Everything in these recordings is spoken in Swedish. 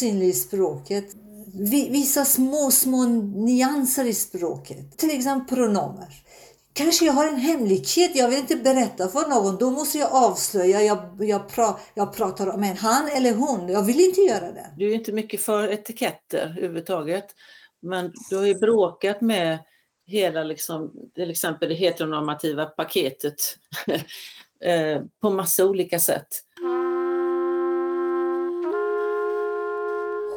synlig i språket. Vissa små, små nyanser i språket. Till exempel pronomer. Kanske jag har en hemlighet, jag vill inte berätta för någon. Då måste jag avslöja. Jag, jag, pra, jag pratar om en han eller hon. Jag vill inte göra det. Du är inte mycket för etiketter överhuvudtaget. Men du har ju bråkat med hela, liksom, till exempel det heteronormativa paketet eh, på massa olika sätt.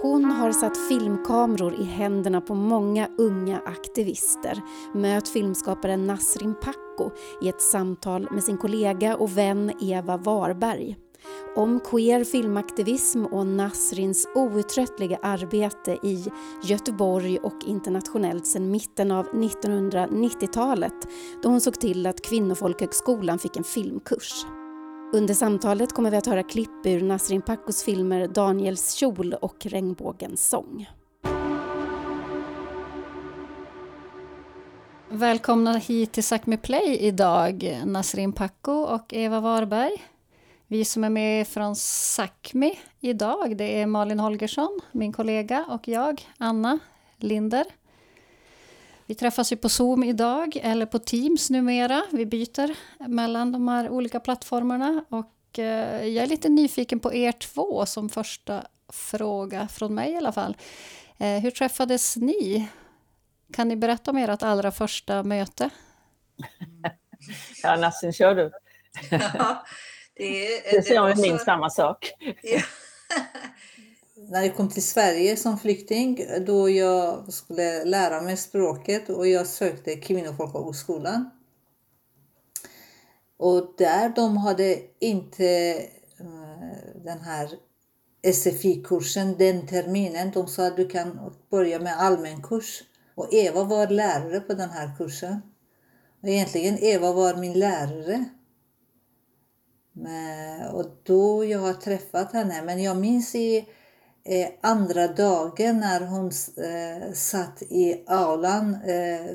Hon har satt filmkameror i händerna på många unga aktivister. Möt filmskaparen Nasrin Pakko i ett samtal med sin kollega och vän Eva Warberg. Om queer filmaktivism och Nasrins outtröttliga arbete i Göteborg och internationellt sedan mitten av 1990-talet då hon såg till att Kvinnofolkhögskolan fick en filmkurs. Under samtalet kommer vi att höra klipp ur Nasrin Pakkos filmer Daniels kjol och Regnbågens sång. Välkomna hit till Sápmi Play idag, Nasrin Pakko och Eva Warberg. Vi som är med från Sápmi idag, det är Malin Holgersson, min kollega, och jag, Anna Linder. Vi träffas ju på Zoom idag, eller på Teams numera. Vi byter mellan de här olika plattformarna. Och eh, jag är lite nyfiken på er två som första fråga från mig i alla fall. Eh, hur träffades ni? Kan ni berätta om ert allra första möte? Ja, Nassim, kör du. Ja, det, är, det ser jag minst samma sak. När jag kom till Sverige som flykting då jag skulle lära mig språket och jag sökte Kvinnofolkhögskolan. Och där de hade inte eh, den här SFI-kursen den terminen. De sa att du kan börja med allmän kurs. Och Eva var lärare på den här kursen. Och egentligen Eva var min lärare. Men, och då jag har träffat henne. Men jag minns i eh, andra dagen när hon eh, satt i aulan, eh,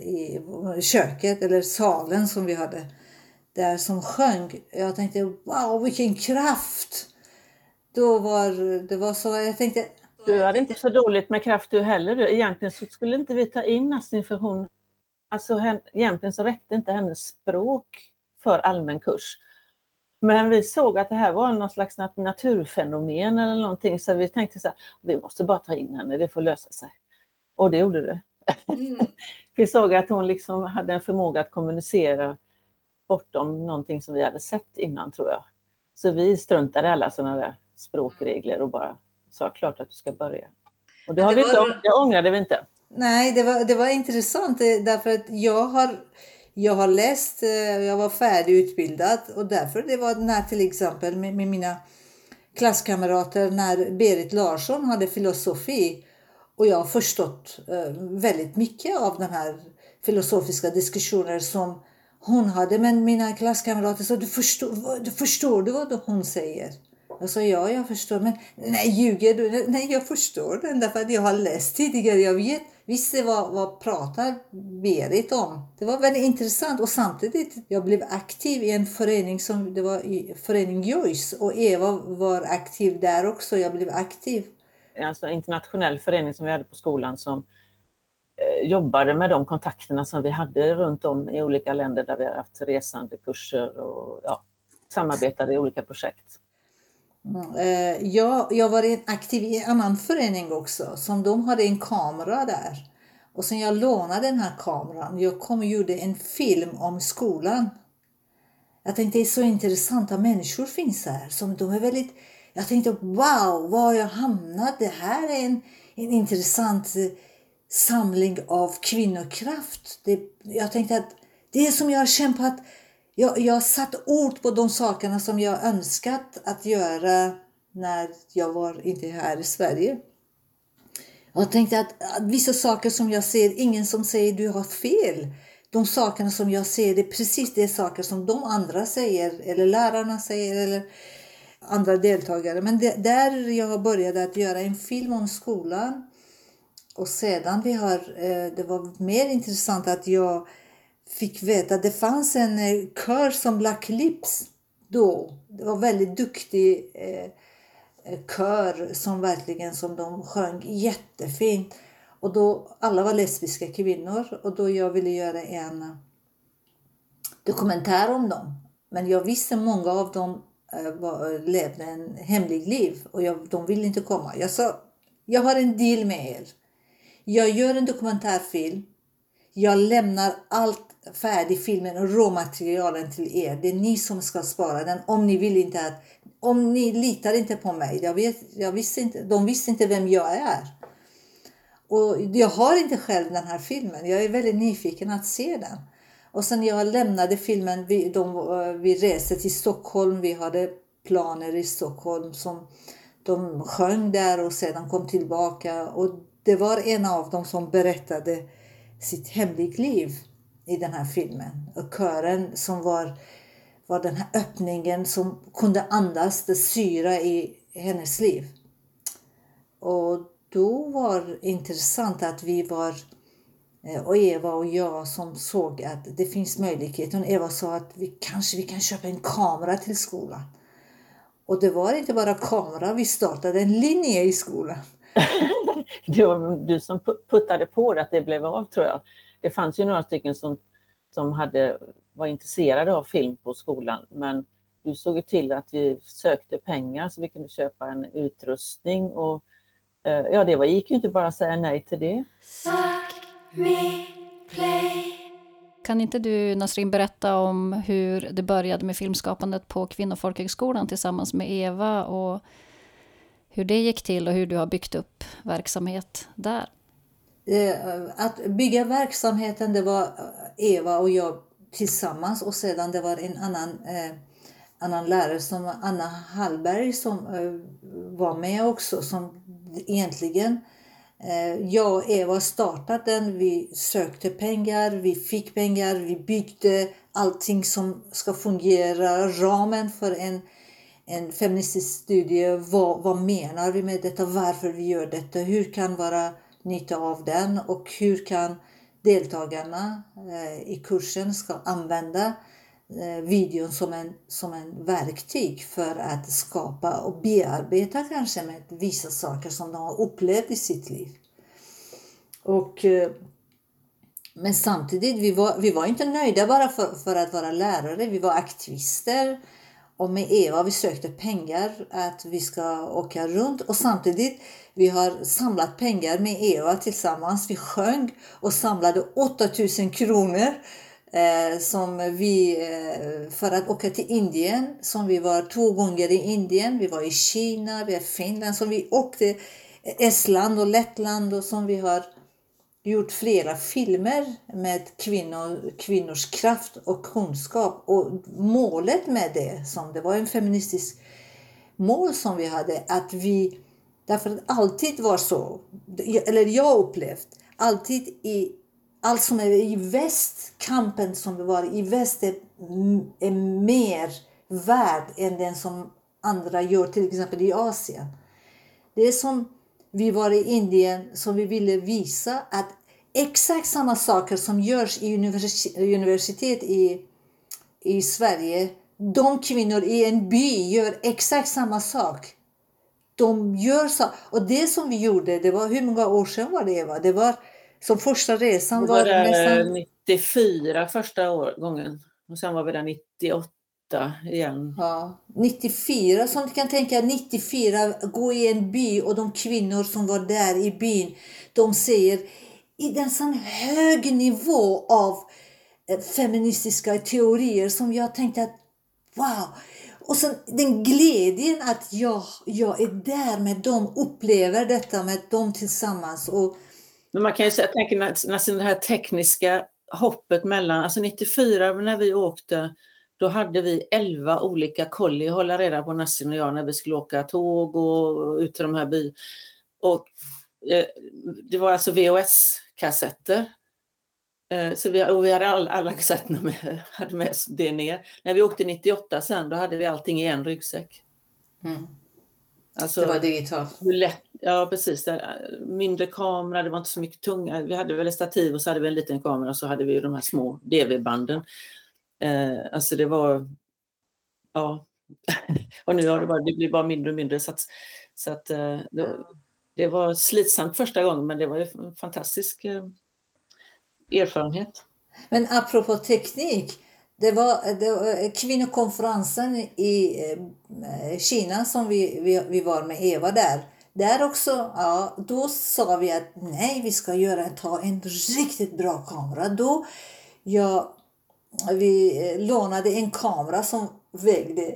i köket eller salen som vi hade där som sjöng. Jag tänkte wow vilken kraft! Då var det var så, jag tänkte du hade inte så dåligt med kraft du heller. Egentligen så skulle inte vi ta in Nassim för hon, alltså egentligen så räckte inte hennes språk för allmän kurs. Men vi såg att det här var någon slags naturfenomen eller någonting så vi tänkte så här, vi måste bara ta in henne, det får lösa sig. Och det gjorde det. Mm. vi såg att hon liksom hade en förmåga att kommunicera bortom någonting som vi hade sett innan tror jag. Så vi struntade alla sådana där språkregler och bara sa klart att du ska börja. Och det, har det, var... vi inte, det ångrade vi inte. Nej, det var, det var intressant därför att jag har jag har läst, eh, jag var färdigutbildad och därför det var när till exempel med, med mina klasskamrater när Berit Larsson hade filosofi och jag har förstått eh, väldigt mycket av den här filosofiska diskussioner som hon hade. Men mina klasskamrater sa, du förstår, du förstår du vad hon säger? Jag sa, ja, jag förstår. Men nej, ljuger du? Nej, jag förstår den därför att jag har läst tidigare. Jag vet visste vad, vad pratar Berit om. Det var väldigt intressant och samtidigt jag blev aktiv i en förening som det var i förening Joyce och Eva var aktiv där också. Jag blev aktiv. Alltså en internationell förening som vi hade på skolan som eh, jobbade med de kontakterna som vi hade runt om i olika länder där vi har haft resande kurser och ja, samarbetade i olika projekt. Mm. Jag, jag var aktiv i en annan förening också, som de hade en kamera där. Och sen jag lånade den här kameran, jag kom och gjorde en film om skolan. Jag tänkte det är så intressanta människor finns här. Som de är väldigt, jag tänkte wow, var har jag hamnat? Det här är en, en intressant eh, samling av kvinnokraft. Det, jag tänkte att det är som jag har kämpat jag, jag satt ord på de sakerna som jag önskat att göra när jag var inte här i Sverige. Jag tänkte att, att vissa saker som jag ser, ingen som säger du har fel. De sakerna som jag ser, det är precis de saker som de andra säger, eller lärarna säger, eller andra deltagare. Men det, där jag började att göra en film om skolan. Och sedan vi har, eh, det var mer intressant att jag fick veta att det fanns en eh, kör som Black Lips då. Det var väldigt duktig eh, eh, kör som verkligen som de sjöng jättefint. Och då, alla var lesbiska kvinnor och då jag ville göra en eh, dokumentär om dem. Men jag visste många av dem eh, var, levde en hemlig liv och jag, de ville inte komma. Jag sa, jag har en deal med er. Jag gör en dokumentärfilm. Jag lämnar allt färdig filmen och råmaterialen till er. Det är ni som ska spara den om ni vill inte att, om ni litar inte på mig. Jag vet, jag visste inte, de visste inte vem jag är. Och jag har inte själv den här filmen. Jag är väldigt nyfiken att se den. Och sen jag lämnade filmen, vi, de, eh, vi reste till Stockholm, vi hade planer i Stockholm som de sjöng där och sedan kom tillbaka. Och det var en av dem som berättade sitt hemligliv i den här filmen. Och kören som var, var den här öppningen som kunde andas det syra i hennes liv. Och då var det intressant att vi var eh, och Eva och jag som såg att det finns möjlighet. Och Eva sa att vi kanske vi kan köpa en kamera till skolan. Och det var inte bara kamera, vi startade en linje i skolan. det var du som puttade på det att det blev av tror jag. Det fanns ju några stycken som, som hade, var intresserade av film på skolan men du såg till att vi sökte pengar så vi kunde köpa en utrustning och eh, ja, det var, gick ju inte bara att säga nej till det. Kan inte du Nasrin berätta om hur det började med filmskapandet på Kvinnofolkhögskolan tillsammans med Eva och hur det gick till och hur du har byggt upp verksamhet där? Eh, att bygga verksamheten det var eh, Eva och jag tillsammans och sedan det var en annan, eh, annan lärare som Anna Hallberg som eh, var med också som egentligen Eh, jag och Eva startade den, vi sökte pengar, vi fick pengar, vi byggde allting som ska fungera, ramen för en, en feministisk studie. Vad, vad menar vi med detta? Varför vi gör detta? Hur kan vara nytta av den? Och hur kan deltagarna eh, i kursen ska använda eh, videon som en, som en verktyg för att skapa och bearbeta kanske med vissa saker som de har upplevt i sitt liv. Och, eh, men samtidigt, vi var, vi var inte nöjda bara för, för att vara lärare, vi var aktivister. Och med Eva vi sökte pengar att vi ska åka runt och samtidigt vi har samlat pengar med Eva tillsammans. Vi sjöng och samlade 8000 kronor eh, som vi, eh, för att åka till Indien. Som vi var två gånger i Indien. Vi var i Kina, vi var i Finland. Som vi åkte Estland och Lettland och som vi har gjort flera filmer med kvinnor, kvinnors kraft och kunskap. Och målet med det, som det var en feministisk mål som vi hade, att vi, därför att alltid var så, eller jag upplevt, alltid i allt som är i väst, kampen som det var i väst är, är mer värd än den som andra gör, till exempel i Asien. Det är som vi var i Indien som vi ville visa att exakt samma saker som görs i universitet i, i Sverige, de kvinnor i en by gör exakt samma sak. De gör så. Och det som vi gjorde, det var hur många år sedan var det Eva? Det var som första resan det var, var nästan... 94 första år, gången och sen var vi där 98 igen. Ja, 94, som du kan tänka 94, gå i en by och de kvinnor som var där i byn, de säger i en sån hög nivå av eh, feministiska teorier som jag tänkte att wow! Och sen den glädjen att jag, jag är där med dem, upplever detta med dem tillsammans. Och... Men man kan ju säga, jag tänker nästan det här tekniska hoppet mellan, alltså 94 när vi åkte då hade vi 11 olika kolli hålla reda på Nassim och jag när vi skulle åka tåg och ut till de här byarna. Och eh, det var alltså VHS-kassetter. Eh, så vi, och vi hade all, alla kassetterna med, hade med det ner. När vi åkte 98 sen, då hade vi allting i en ryggsäck. Mm. Alltså, det var digitalt. Lätt, ja, precis. Mindre kamera, det var inte så mycket tunga. Vi hade väl ett stativ och så hade vi en liten kamera och så hade vi de här små DV-banden. Eh, alltså det var, ja, och nu har det, bara, det blir bara mindre och mindre. Så att, så att, eh, det, det var slitsamt första gången men det var en fantastisk eh, erfarenhet. Men apropå teknik, det var, det var eh, kvinnokonferensen i eh, Kina som vi, vi, vi var med Eva där. Där också, ja, då sa vi att nej, vi ska göra, ta en riktigt bra kamera. Då, jag vi eh, lånade en kamera som vägde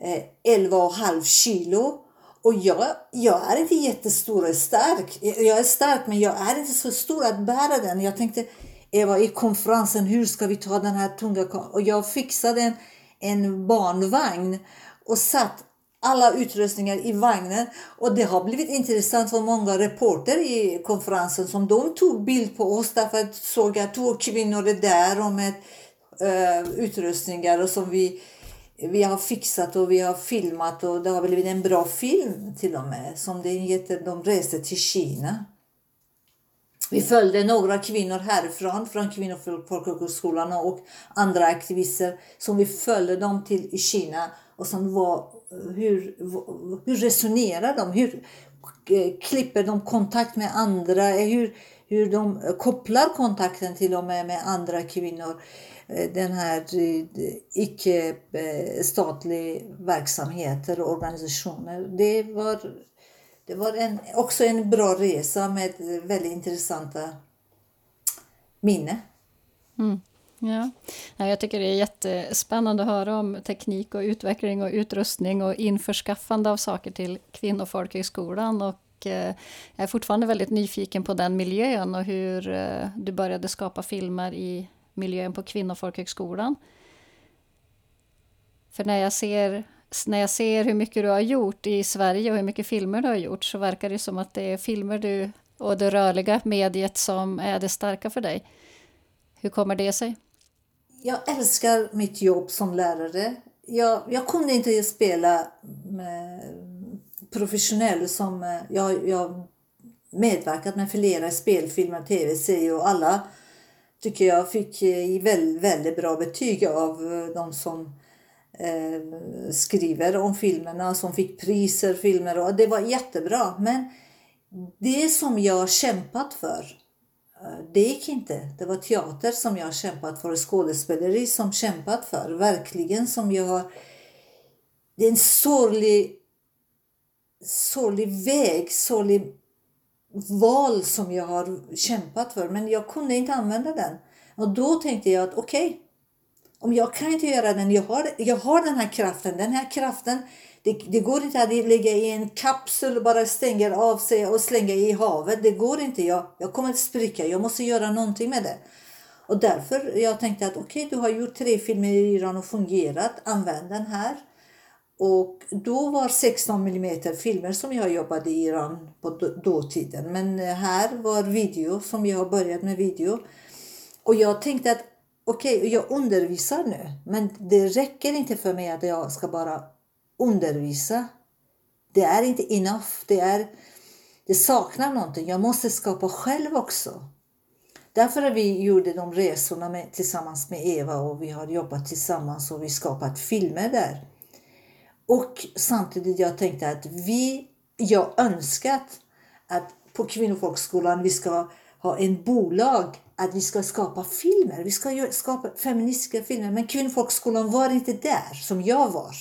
eh, 11,5 kilo. Och jag, jag är inte jättestor och stark. Jag är stark men jag är inte så stor att bära den. Jag tänkte, Eva i konferensen, hur ska vi ta den här tunga kameran? Och jag fixade en, en barnvagn och satt alla utrustningar i vagnen. Och det har blivit intressant för många reporter i konferensen som de tog bild på oss därför att såg jag två kvinnor där och med Eh, utrustningar och som vi, vi har fixat och vi har filmat och det har blivit en bra film till och med. Som det heter, de reste till Kina. Vi följde några kvinnor härifrån, från Kvinnofolkhögskolan och andra aktivister som vi följde dem till Kina och som var hur, hur resonerar de? Hur eh, klipper de kontakt med andra? Hur, hur de kopplar kontakten till och med med andra kvinnor? Eh, den här eh, icke-statliga eh, verksamheter och organisationer. Det var, det var en, också en bra resa med väldigt intressanta minnen. Mm. Ja. Jag tycker det är jättespännande att höra om teknik och utveckling och utrustning och införskaffande av saker till Kvinnofolkhögskolan. Och eh, jag är fortfarande väldigt nyfiken på den miljön och hur eh, du började skapa filmer i miljön på Kvinnofolkhögskolan. För när jag ser när jag ser hur mycket du har gjort i Sverige och hur mycket filmer du har gjort så verkar det som att det är filmer du och det rörliga mediet som är det starka för dig. Hur kommer det sig? jag älskar mitt jobb som lärare. Jag, jag kunde inte spela professionell som eh, jag, jag medverkat med flera spelfilmer, tv-serier och alla tycker jag fick väldigt, väldigt bra betyg av eh, de som eh, skriver om filmerna, som fick priser, filmer och det var jättebra. Men det som jag kämpat för eh, det gick inte. Det var teater som jag kämpat för, skådespeleri som kämpat för. Verkligen som jag har... Det är en sorglig, sorglig väg, sorglig val som jag har kämpat för. Men jag kunde inte använda den. Och då tänkte jag att okej, okay, om jag kan inte göra den, jag har, jag har den här kraften, den här kraften det, det, går inte att lägga i en kapsel och bara stänga av sig och slänga i havet. Det går inte. Jag, jag kommer att spricka. Jag måste göra någonting med det. Och därför jag tänkte att okej, okay, du har gjort tre filmer i Iran och fungerat. Använd den här. Och då var 16 mm filmer som jag jobbade i Iran på dåtiden. Men eh, här var video som jag har börjat med video. Och jag tänkte att okej, okay, jag undervisar nu. Men det räcker inte för mig att jag ska bara undervisa. Det är inte enough. Det, är, det saknar någonting. Jag måste skapa själv också. Därför har vi gjorde de resorna med, tillsammans med Eva och vi har jobbat tillsammans och vi skapat filmer där. Och samtidigt jag tänkte att vi, jag önskat att på Kvinnofolkskolan vi ska ha en bolag att vi ska skapa filmer. Vi ska skapa feministiska filmer. Men Kvinnofolkskolan var inte där som jag var.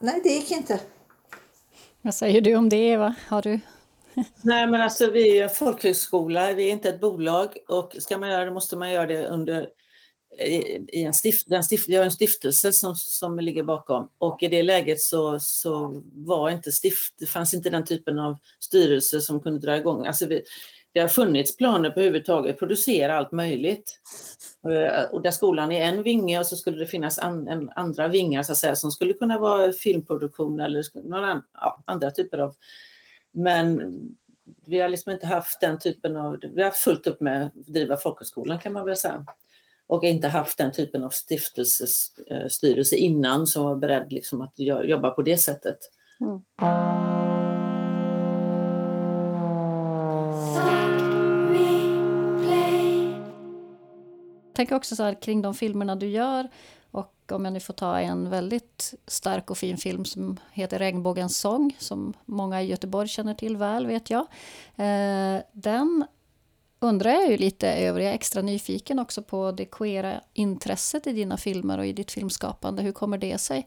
Nej, det gick inte. Vad säger du om det, Eva? Har du... Nej, men alltså vi är en folkhögskola, vi är inte ett bolag och ska man göra det måste man göra det under i en stift, den stift, vi har en stiftelse som, som ligger bakom och i det läget så, så var inte stift, det fanns inte den typen av styrelse som kunde dra igång. Alltså vi, det har funnits planer på överhuvudtaget, producera allt möjligt. Eh, och där skolan är en vinge och så skulle det finnas an, en, andra vingar så att säga, som skulle kunna vara filmproduktion eller några ja, andra typer av... Men vi har liksom inte haft den typen av... Vi har fullt upp med att driva folkhögskolan kan man väl säga. Och inte haft den typen av stiftelsestyrelse innan som var beredd liksom att jobba på det sättet. Mm. tänker också så här, kring de filmerna du gör Och om jag nu får ta en väldigt stark och fin film som heter Regnbågens sång, som många i Göteborg känner till väl, vet jag. Eh, den undrar jag ju lite över. Jag är extra nyfiken också på det queera intresset i dina filmer och i ditt filmskapande. Hur kommer det sig?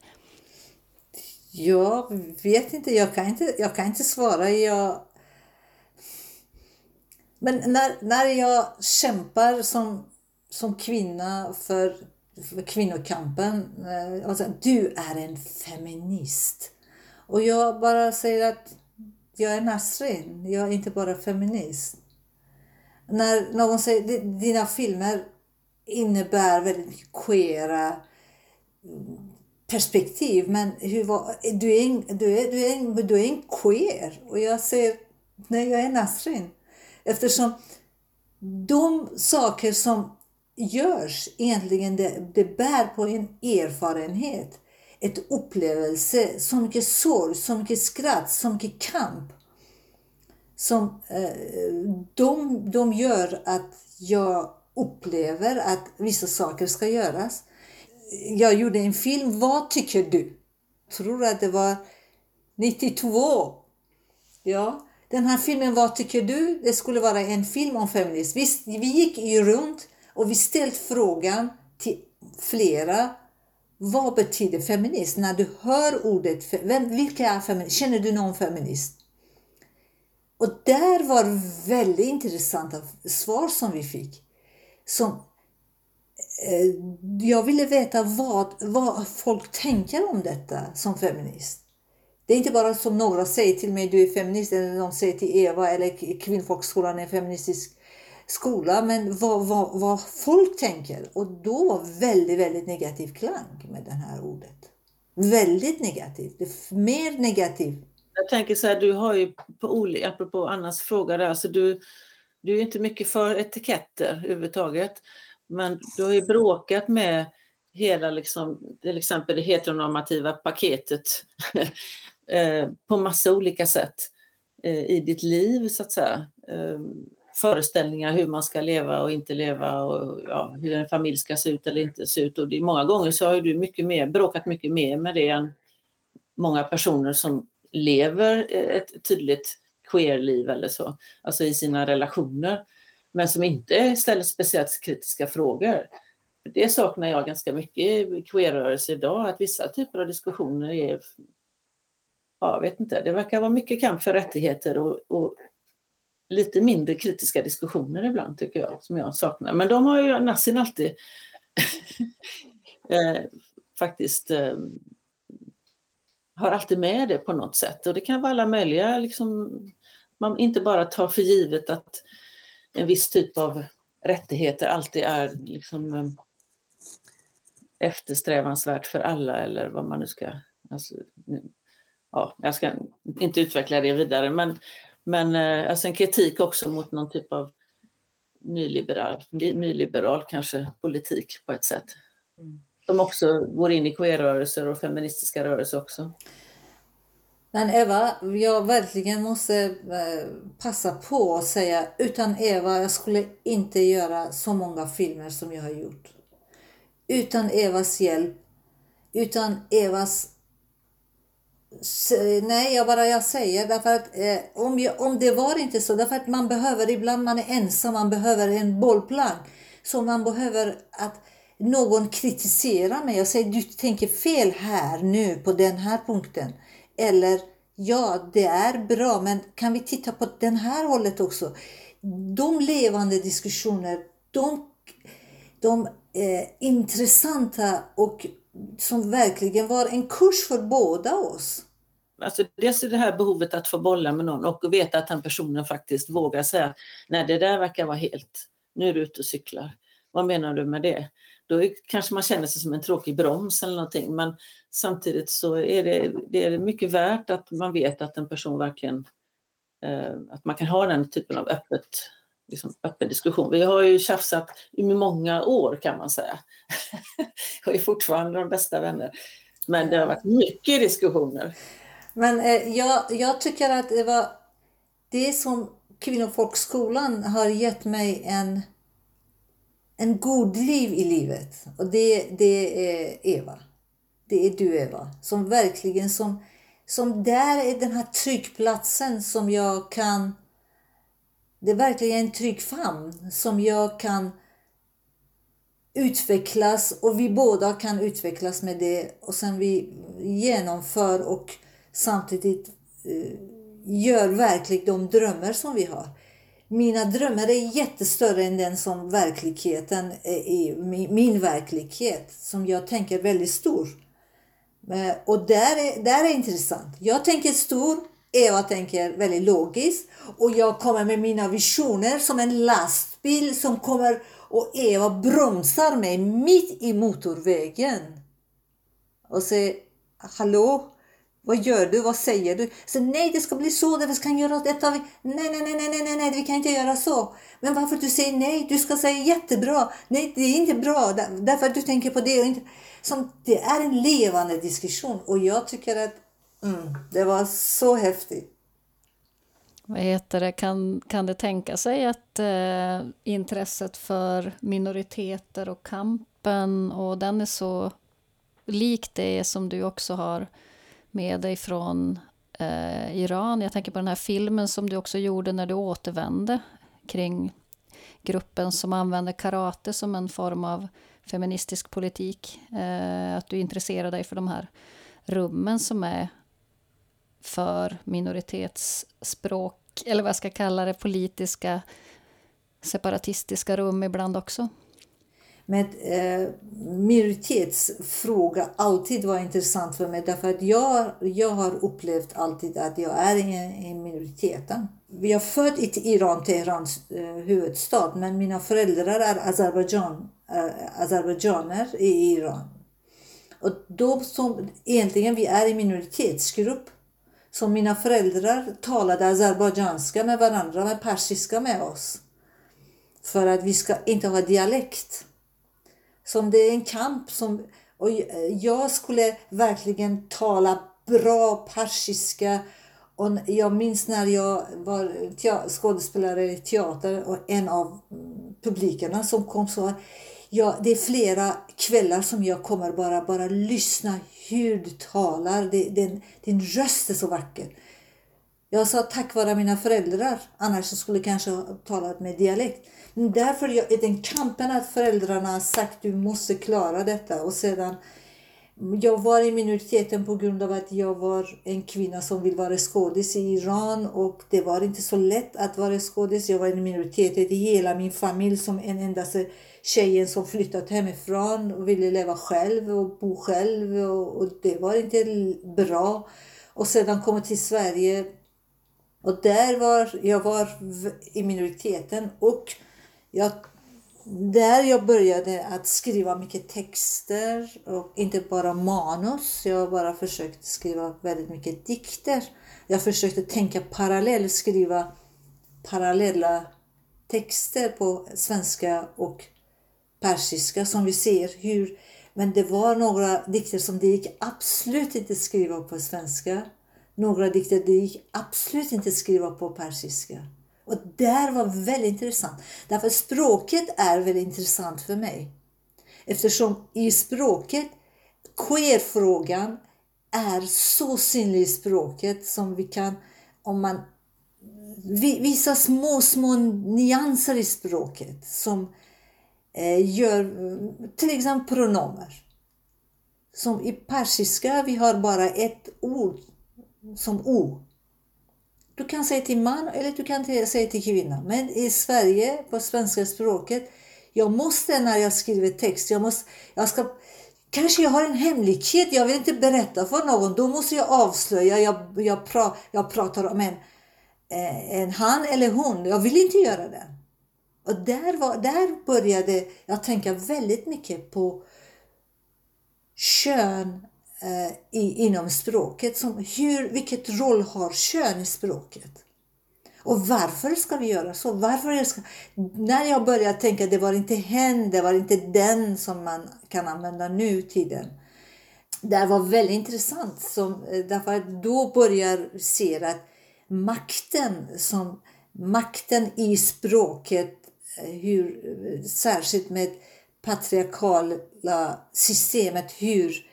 Jag vet inte, jag kan inte, jag kan inte svara. Jag... Men när, när jag kämpar som, som kvinna för, för kvinnokampen, eh, alltså, du är en feminist. Och jag bara säger att jag är Nasrin, jag är inte bara feminist. När någon säger dina filmer innebär väldigt mycket queera mm, perspektiv. Men hur var, du, är en, du, är, du, är en, du är en queer. Och jag säger, nej jag är Nasrin. Eftersom de saker som görs egentligen det, det bär på en erfarenhet. Ett upplevelse, så mycket sorg, så mycket skratt, så mycket kamp. Som eh, de, de gör att jag upplever att vissa saker ska göras jag gjorde en film, Vad tycker du? Jag tror att det var 92. Ja, den här filmen Vad tycker du? Det skulle vara en film om feminism. Vi, vi gick ju runt och vi ställde frågan till flera. Vad betyder feminist? När du hör ordet, vem, vilka är feminist? Känner du någon feminist? Och där var väldigt intressanta svar som vi fick. Som Eh, jag ville veta vad, vad folk tänker om detta som feminist. Det är inte bara som några säger till mig, du är feminist, eller de säger till Eva eller Kvinnfolkskolan är en feministisk skola, men vad, vad, vad folk tänker. Och då var väldigt, väldigt negativ klang med det här ordet. Väldigt negativt, mer negativt. Jag tänker så här, du har ju, på olika, apropå Annas fråga där, så du, du är inte mycket för etiketter överhuvudtaget. Men du har ju bråkat med hela, liksom, till exempel det heteronormativa paketet eh, på massa olika sätt eh, i ditt liv, så att säga. Ehm, föreställningar hur man ska leva och inte leva och ja, hur en familj ska se ut eller inte se ut. Och det, många gånger så har du mycket mer, bråkat mycket mer med det än många personer som lever eh, ett tydligt queerliv eller så, alltså i sina relationer men som inte ställer speciellt kritiska frågor. Det saknar jag ganska mycket i queerrörelsen idag, att vissa typer av diskussioner är jag vet inte, det verkar vara mycket kamp för rättigheter och, och, lite mindre kritiska diskussioner ibland tycker jag, som jag saknar. Men de har ju Nassin alltid eh, faktiskt eh, har alltid med det på något sätt och det kan vara alla möjliga, liksom, man inte bara tar för givet att en viss typ av rättigheter alltid är liksom eh, eftersträvansvärt för alla eller vad man nu ska... Alltså, ja, jag ska inte utveckla det vidare men, men eh, alltså en kritik också mot någon typ av nyliberal, nyliberal kanske politik på ett sätt. Mm. Som också går in i queerrörelser och feministiska rörelser också. Men Eva, jag verkligen måste eh, passa på att säga utan Eva jag skulle inte göra så många filmer som jag har gjort. Utan Evas hjälp, utan Evas Nej, jag bara jag säger därför att eh, om, jag, om det var inte så, därför att man behöver ibland man är ensam, man behöver en bollplank. Så man behöver att någon kritiserar mig och säger du tänker fel här nu på den här punkten. Eller ja, det är bra, men kan vi titta på den här hållet också? De levande diskussioner, de, de eh, intressanta och som verkligen var en kurs för båda oss. Alltså dels är det här behovet att få bolla med någon och veta att den personen faktiskt vågar säga nej det där verkar vara helt, nu är du ute och cyklar. Vad menar du med det? Då kanske man känner sig som en tråkig broms eller någonting men samtidigt så är det, det är mycket värt att man vet att en person verkligen, eh, att man kan ha den typen av öppet, liksom öppen diskussion. Vi har ju tjafsat i många år kan man säga. och är fortfarande de bästa vänner. Men det har varit mycket diskussioner. Men eh, jag, jag tycker att det var det som Kvinnofolkskolan har gett mig en en god liv i livet. Och det, det är Eva. Det är du Eva. Som verkligen som, som där är den här tryggplatsen som jag kan det är verkligen en trygg famn som jag kan utvecklas och vi båda kan utvecklas med det och sen vi genomför och samtidigt uh, gör verkligt de drömmar som vi har. Mina drömmar är jättestörre än den som verkligheten är, min verklighet som jag tänker väldigt stor. Eh, och där är, där är intressant. Jag tänker stor, Eva tänker väldigt logiskt och jag kommer med mina visioner som en lastbil som kommer och Eva bromsar mig mitt i motorvägen. Och säger Hallå? Vad gör du? Vad säger du? Så, nej, det ska bli så. Det ska göra detta. Nej, nej, nej, nej, nej, nej, nej, vi kan inte göra så. Men varför du säger nej? Du ska säga jättebra. Nej, det är inte bra. Därför att du tänker på det. Och inte. Som, det är en levande diskussion och jag tycker att mm, det var så häftigt. Vad heter det? Kan, kan det tänka sig att eh, intresset för minoriteter och kampen och den är så lik det som du också har med dig från eh, Iran. Jag tänker på den här filmen som du också gjorde när du återvände kring gruppen som använder karate som en form av feministisk politik. Eh, att du intresserar dig för de här rummen som är för minoritetsspråk, eller vad jag ska kalla det, politiska separatistiska rum ibland också. Men eh, minoritetsfråga alltid var intressant för mig därför att jag, jag har upplevt alltid att jag är i, i minoriteten. Jag är född i Iran, Teherans eh, huvudstad, men mina föräldrar är Azerbajdzjan, eh, azerbajdzjaner i Iran. Och då som egentligen vi är i minoritetsgrupp. Så mina föräldrar talade azerbajdzjanska med varandra, med persiska med oss. För att vi ska inte ha dialekt. Som det är en kamp som... Och jag skulle verkligen tala bra persiska. Och jag minns när jag var skådespelare i teater och en av mm, publikerna som kom sa Ja, det är flera kvällar som jag kommer bara, bara lyssna hur du talar. Det, din, din röst är så vacker. Jag sa tack vare mina föräldrar, annars skulle jag kanske ha talat med dialekt. Därför är den kampen att föräldrarna har sagt du måste klara detta och sedan jag var i minoriteten på grund av att jag var en kvinna som vill vara skådis i Iran och det var inte så lätt att vara skådis. Jag var i minoriteten. i hela min familj som en endaste tjejen som flyttat hemifrån och ville leva själv och bo själv och, och det var inte bra. Och sedan komma till Sverige och där var jag var i minoriteten och jag, där jag började att skriva mycket texter och inte bara manus. Jag bara försökte skriva väldigt mycket dikter. Jag försökte tänka parallellt, skriva parallella texter på svenska och persiska som vi ser hur men det var några dikter som det gick absolut inte skriva på svenska. Några dikter det gick absolut inte skriva på persiska. Och det var väldigt intressant. Därför språket är väldigt intressant för mig. Eftersom i språket, queer-frågan är så synlig i språket som vi kan, om man visar små, små nyanser i språket som Eh, gör till exempel pronomer. Som i persiska, vi har bara ett ord som o. Du kan säga till man eller du kan säga till kvinna. Men i Sverige, på svenska språket, jag måste när jag skriver text, jag måste, jag ska, kanske jag har en hemlighet, jag vill inte berätta för någon, då måste jag avslöja, jag, jag, pra, jag pratar om en, eh, en han eller hon, jag vill inte göra det. Och där, var, där började jag tänka väldigt mycket på kön Eh, i, inom språket. Som hur, vilket roll har kön i språket? Och varför ska vi göra så? Varför ska, när jag började tänka det var inte hen, det var inte den som man kan använda nu tiden. Det var väldigt intressant. Som, eh, därför att då börjar jag se att makten, som, makten i språket eh, hur, särskilt med patriarkala systemet, hur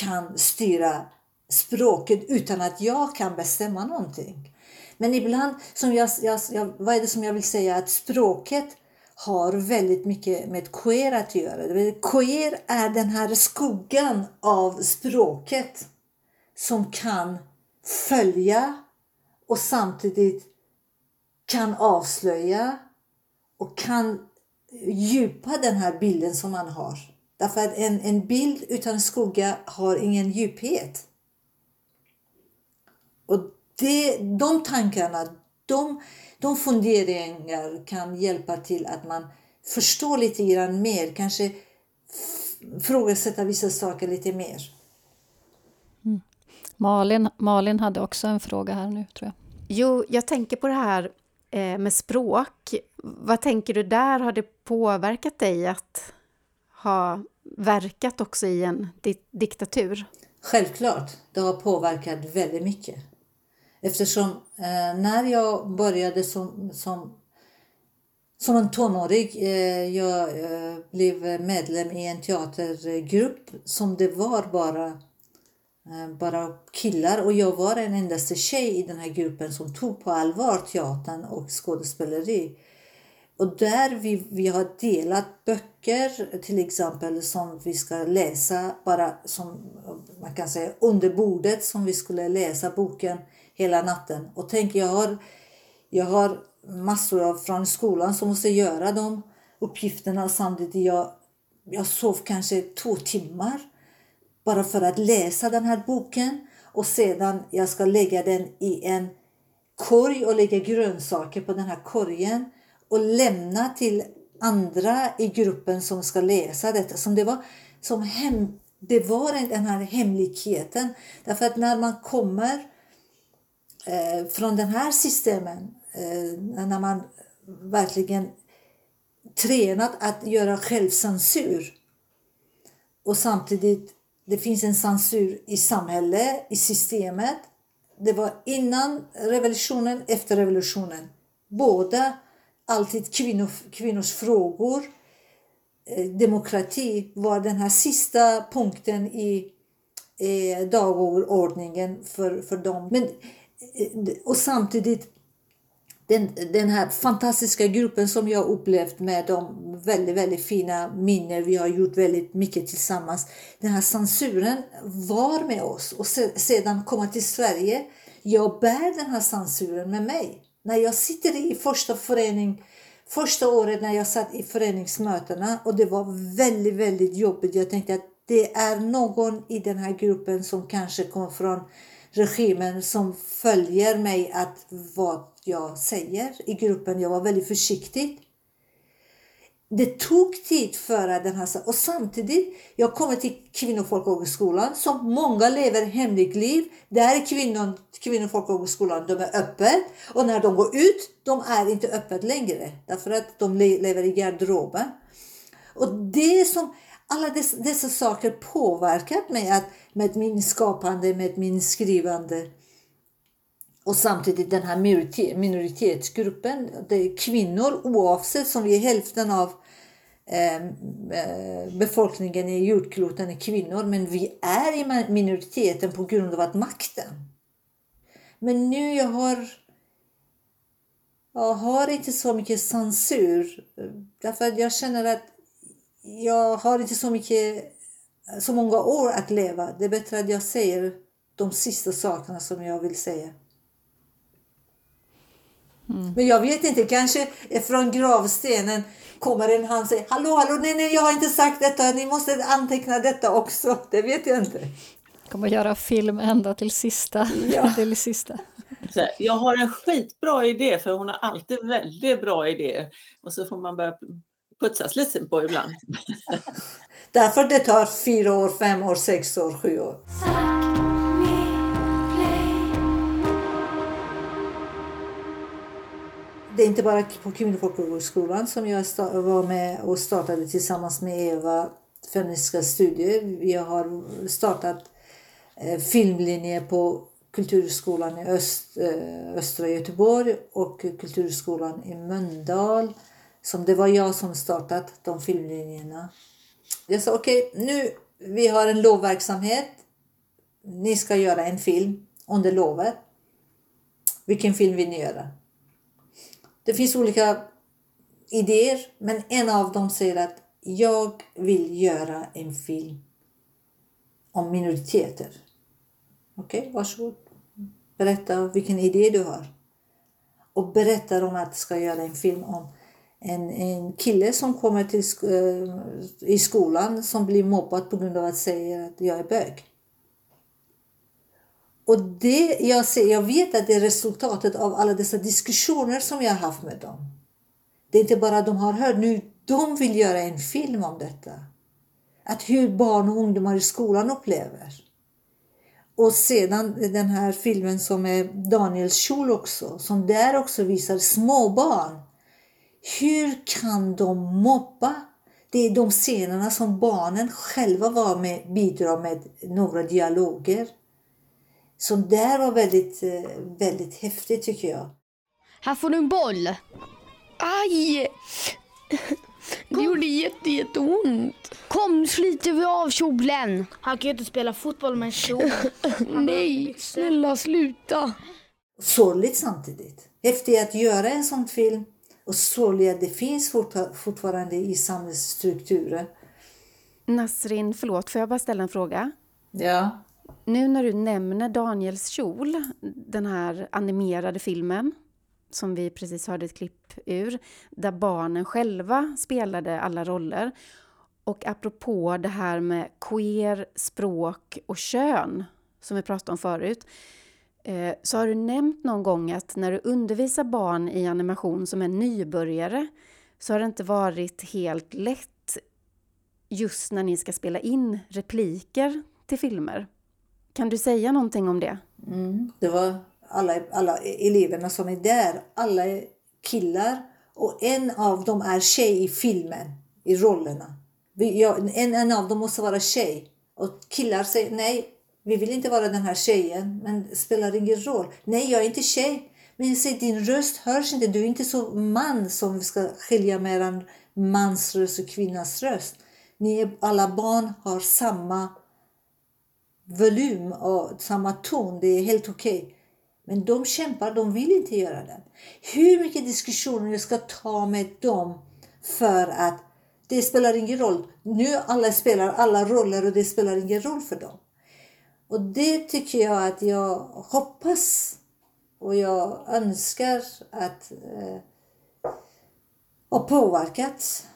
kan styra språket utan att jag kan bestämma någonting. Men ibland, som jag, jag, jag, vad är det som jag vill säga, att språket har väldigt mycket med queer att göra. Queer är den här skuggan av språket som kan följa och samtidigt kan avslöja och kan djupa den här bilden som man har. Därför att en, en bild utan skugga har ingen djuphet. Och det, de tankarna, de, de funderingar kan hjälpa till att man förstår lite grann mer, kanske ifrågasätta vissa saker lite mer. Mm. Malin, Malin hade också en fråga här nu tror jag. Jo, jag tänker på det här eh, med språk. Vad tänker du där? Har det påverkat dig att ha verkat också i en di diktatur? Självklart, det har påverkat väldigt mycket. Eftersom eh, när jag började som, som, som en tonåring, eh, jag eh, blev medlem i en teatergrupp som det var bara, eh, bara killar och jag var den endaste tjej i den här gruppen som tog på allvar teatern och skådespeleri. Och där vi, vi har delat böcker till exempel som vi ska läsa bara som man kan säga under bordet som vi skulle läsa boken hela natten. Och tänk jag har, jag har massor av från skolan som måste göra de uppgifterna samtidigt jag, jag sov kanske två timmar bara för att läsa den här boken och sedan jag ska lägga den i en korg och lägga grönsaker på den här korgen och lämna till andra i gruppen som ska läsa detta. Som det var som hem, bevara den här hemligheten. Därför att när man kommer eh, från den här systemen, eh, när man verkligen tränat att göra självcensur och samtidigt det finns en censur i samhället, i systemet. Det var innan revolutionen, efter revolutionen. Båda alltid kvinnor, kvinnors frågor. Eh, demokrati var den här sista punkten i eh, dagordningen för, för dem. Men, eh, och samtidigt den, den här fantastiska gruppen som jag upplevt med de väldigt, väldigt fina minnen. Vi har gjort väldigt mycket tillsammans. Den här censuren var med oss och sedan komma till Sverige. Jag bär den här censuren med mig. När jag sitter i första förening, första året när jag satt i föreningsmötena och det var väldigt, väldigt jobbigt. Jag tänkte att det är någon i den här gruppen som kanske kom från regimen som följer mig att vad jag säger i gruppen. Jag var väldigt försiktig. Det tog tid för den här... Och samtidigt, jag kommer till Kvinnofolkhögskolan som många lever hemligt liv. Där är kvinnor, Kvinnofolkhögskolan, de är öppet. Och när de går ut, de är inte öppet längre. Därför att de lever i garderoben. Och det som alla dessa, dessa saker påverkat mig att, med min skapande, med min skrivande. Och samtidigt den här minoritetsgruppen, det är kvinnor oavsett som vi är hälften av Ehm, eh, befolkningen i jordkloten är kvinnor men vi är i minoriteten på grund av att makten. Men nu jag har jag har inte så mycket censur därför att jag känner att jag har inte så mycket så många år att leva. Det är bättre att jag säger de sista sakerna som jag vill säga. Mm. Men jag vet inte, kanske från gravstenen kommer en han och säger Hallå, hallå, nej, nej, jag har inte sagt detta, ni måste anteckna detta också. Det vet jag inte. Kommer att göra film ända till sista. Ja. till sista. Jag har en skitbra idé, för hon har alltid väldigt bra idéer. Och så får man börja putsas lite på ibland. Därför det tar fyra år, fem år, sex år, sju år. Det är inte bara på Kvinnofolkhögskolan som jag var med och startade tillsammans med Eva feministiska studier. Vi har startat filmlinjer filmlinje på Kulturskolan i Öst, eh, östra Göteborg och Kulturskolan i Mölndal Som det var jag som startat de filmlinjerna. Jag sa okej, okay, nu vi har en lovverksamhet. Ni ska göra en film under lovet. Vilken film vill ni göra? Det finns olika idéer, men en av dem säger att jag vill göra en film om minoriteter. Okej, okay, varsågod. Berätta vilken idé du har. Och berättar om att ska göra en film om en, en kille som kommer till sk eh, i skolan som blir mobbad på grund av att säga att jag är bög. Och det jag, ser, jag vet att det är resultatet av alla dessa diskussioner som jag har haft med dem. Det är inte bara att de har hört, nu de vill göra en film om detta. Att hur barn och ungdomar i skolan upplever. Och sedan den här filmen som är Daniels kjol också, som där också visar småbarn. Hur kan de mobba? Det är de scenerna som barnen själva var med, bidrar med några dialoger. Som där var väldigt, eh, väldigt häftigt tycker jag. Här får du en boll. Aj! Det gjorde jätte, jätteont. Kom, nu sliter vi av kjolen. Han kan ju inte spela fotboll med en kjol. Nej, snälla sluta. Sorgligt samtidigt. Efter att göra en sån film och sorgligt att det finns fortfarande i samhällsstrukturen. Nasrin, förlåt, får jag bara ställa en fråga? Ja. Nu när du nämner Daniels kjol, den här animerade filmen som vi precis hörde ett klipp ur, där barnen själva spelade alla roller. Och apropå det här med queer, språk och kön, som vi pratade om förut, eh, så har du nämnt någon gång att när du undervisar barn i animation som är nybörjare så har det inte varit helt lätt just när ni ska spela in repliker till filmer. Kan du säga någonting om det? Mm, det var alla, alla eleverna som är där, alla är killar och en av dem är tjej i filmen, i rollerna. En, en av dem måste vara tjej. Och killar säger nej, vi vill inte vara den här tjejen, men det spelar ingen roll. Nej, jag är inte tjej. Men säg, din röst hörs inte, du är inte så man som ska skilja mellan mans röst och kvinnas röst. Ni är, alla barn har samma volym och samma ton, det är helt okej. Okay. Men de kämpar, de vill inte göra det. Hur mycket diskussioner jag ska ta med dem för att det spelar ingen roll. Nu alla spelar alla roller och det spelar ingen roll för dem. Och det tycker jag att jag hoppas och jag önskar att eh, ha påverkat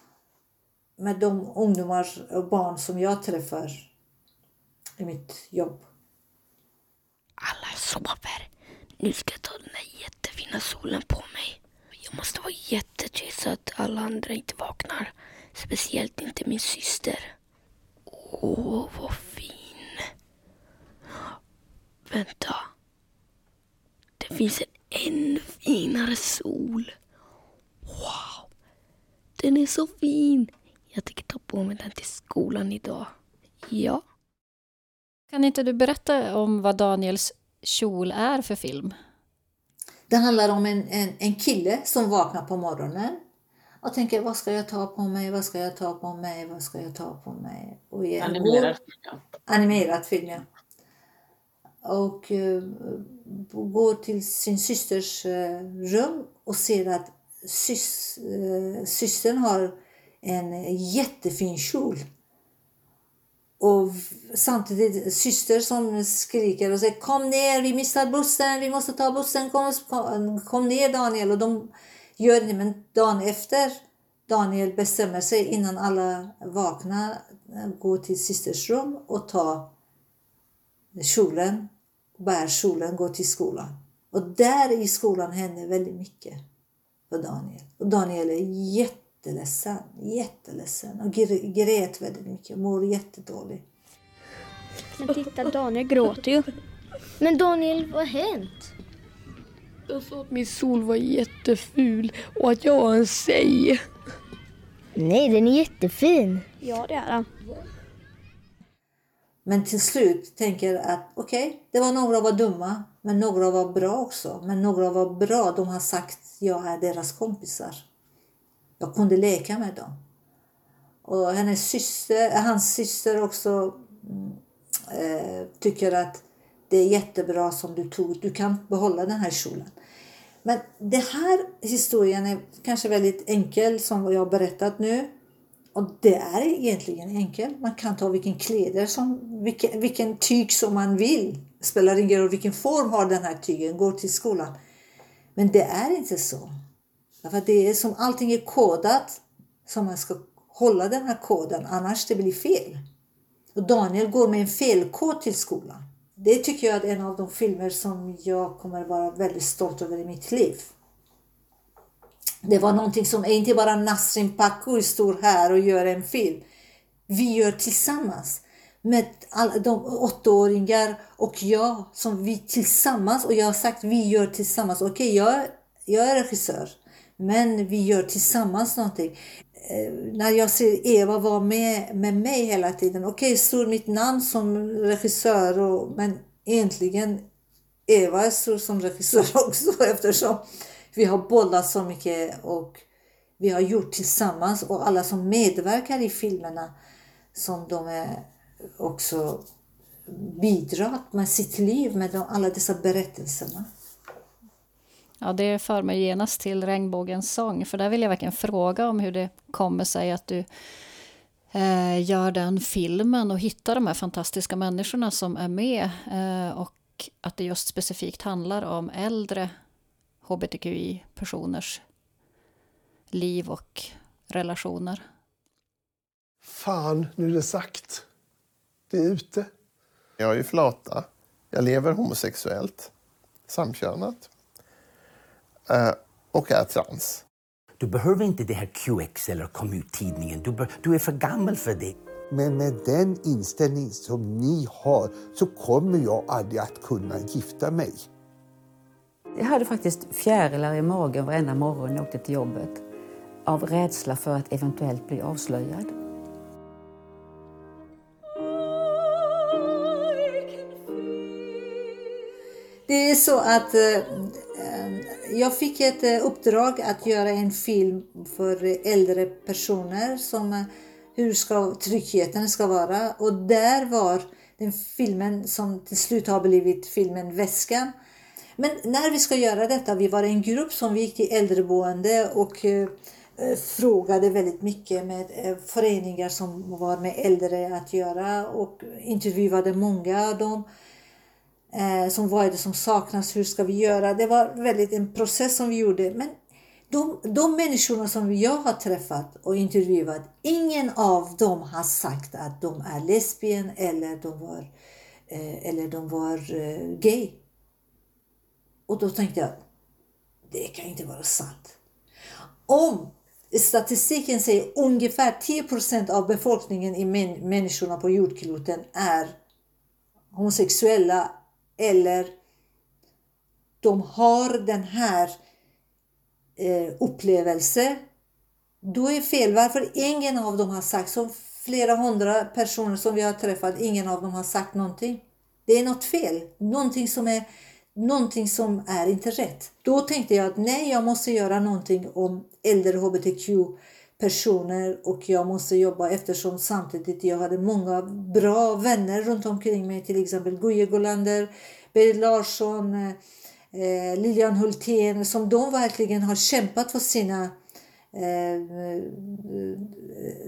med de ungdomar och barn som jag träffar i mitt jobb. Alla sover. Nu ska jag ta den där jättefina solen på mig. Jag måste vara jättetyst så att alla andra inte vaknar. Speciellt inte min syster. Åh, vad fin. Vänta. Det finns en ännu finare sol. Wow. Den är så fin. Jag tänker ta på mig den till skolan idag. Ja. Kan inte du berätta om vad Daniels kjol är för film? Det handlar om en, en, en kille som vaknar på morgonen och tänker vad ska jag ta på mig, vad ska jag ta på mig, vad ska jag ta på mig? Och igen, animerad film. Ja. Animerad film, ja. Och uh, går till sin systers uh, rum och ser att sys, uh, systern har en jättefin kjol och samtidigt syster som skriker och säger kom ner, vi missar bussen, vi måste ta bussen, kom, kom ner Daniel. Och de gör det, men dagen efter Daniel bestämmer sig innan alla vaknar, gå till systers rum och ta kjolen, bär kjolen, gå till skolan. Och där i skolan händer väldigt mycket för Daniel. Och Daniel är jätte jätteledsen, jätteledsen och grät väldigt mycket, mår jättedåligt. Men titta, Daniel gråter ju. Men Daniel, vad har hänt? Jag sa att min sol var jätteful och att jag var en tjej. Nej, den är jättefin. Ja, det är den. Men till slut tänker att okej, okay, det var några var dumma, men några var bra också. Men några var bra, de har sagt jag är deras kompisar. Jag kunde leka med dem. Och hennes syster, hans syster också mm, eh, tycker att det är jättebra som du tog. Du kan behålla den här kjolen. Men den här historien är kanske väldigt enkel som jag har berättat nu. Och det är egentligen enkelt. Man kan ta vilken kläder som, vilken, vilken tyg som man vill. Spelar ingen roll vilken form har den här tygen, går till skolan. Men det är inte så. Därför det är som allting är kodat som man ska hålla den här koden, annars det blir fel. Och Daniel går med en felkod till skolan. Det tycker jag är en av de filmer som jag kommer vara väldigt stolt över i mitt liv. Det var någonting som inte bara Nasrin Pakur står här och gör en film. Vi gör tillsammans med alla de åttaåringar och jag som vi tillsammans och jag har sagt vi gör tillsammans. Okej, okay, jag, jag är regissör men vi gör tillsammans någonting. Eh, när jag ser Eva vara med, med mig hela tiden. Okej, okay, står mitt namn som regissör och, men egentligen Eva är stor som regissör också eftersom vi har bollat så mycket och vi har gjort tillsammans och alla som medverkar i filmerna som de är också bidragit med sitt liv med de, alla dessa berättelserna. Ja, det för mig genast till Regnbågens sång, för där vill jag verkligen fråga om hur det kommer sig att du eh, gör den filmen och hittar de här fantastiska människorna som är med eh, och att det just specifikt handlar om äldre hbtqi-personers liv och relationer. Fan, nu är det sagt. Det är ute. Jag är ju flata. Jag lever homosexuellt, samkönat och är trans. Du behöver inte det här QX eller kom ut-tidningen. Du, du är för gammal för det. Men med den inställning som ni har så kommer jag aldrig att kunna gifta mig. Jag hade faktiskt fjärilar i magen varenda morgon när jag åkte till jobbet av rädsla för att eventuellt bli avslöjad. Det är så att eh, jag fick ett eh, uppdrag att göra en film för äldre personer som eh, hur ska tryggheten ska vara och där var den filmen som till slut har blivit filmen Väskan. Men när vi ska göra detta, vi var en grupp som vi gick till äldreboende och eh, eh, frågade väldigt mycket med föreningar som var med äldre att göra och intervjuade många av dem. Eh, som vad är det som saknas, hur ska vi göra? Det var väldigt en process som vi gjorde. Men de, de människorna som jag har träffat och intervjuat, ingen av dem har sagt att de är lesbien eller de var, eh, eller de var eh, gay. Och då tänkte jag, det kan inte vara sant. Om statistiken säger ungefär 10% av befolkningen i människorna på jordkloten är homosexuella eller de har den här eh, upplevelsen, då är fel. Varför ingen av dem har sagt, som flera hundra personer som vi har träffat, ingen av dem har sagt någonting. Det är något fel, någonting som är, någonting som är inte rätt. Då tänkte jag att nej, jag måste göra någonting om äldre hbtq personer och jag måste jobba eftersom samtidigt jag hade många bra vänner runt omkring mig. Till exempel Guje Golander, Berit Larsson, eh, eh, Lilian Hultén som de verkligen har kämpat för sina eh, eh